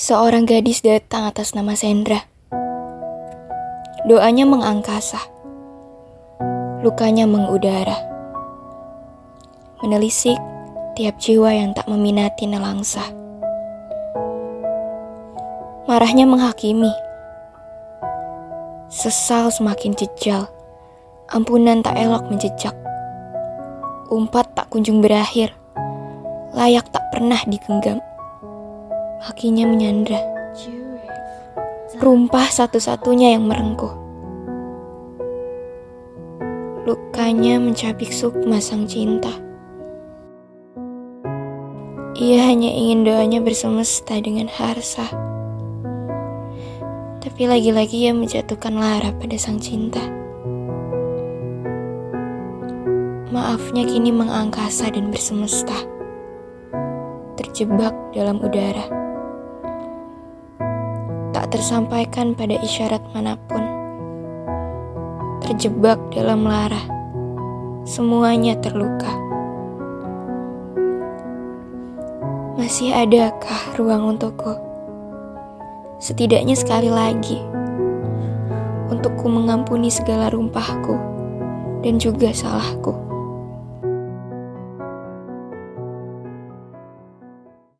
Seorang gadis datang atas nama Sendra. Doanya mengangkasa. Lukanya mengudara. Menelisik tiap jiwa yang tak meminati nelangsa. Marahnya menghakimi. Sesal semakin jejal. Ampunan tak elok menjejak. Umpat tak kunjung berakhir. Layak tak pernah digenggam. Kakinya menyandra. Rumpah satu-satunya yang merengkuh. Lukanya mencabik sukma sang cinta. Ia hanya ingin doanya bersemesta dengan harsa. Tapi lagi-lagi ia menjatuhkan lara pada sang cinta. Maafnya kini mengangkasa dan bersemesta. Terjebak dalam udara. Tersampaikan pada isyarat mana pun. Terjebak dalam lara. Semuanya terluka. Masih adakah ruang untukku? Setidaknya sekali lagi. Untukku mengampuni segala rumpahku dan juga salahku.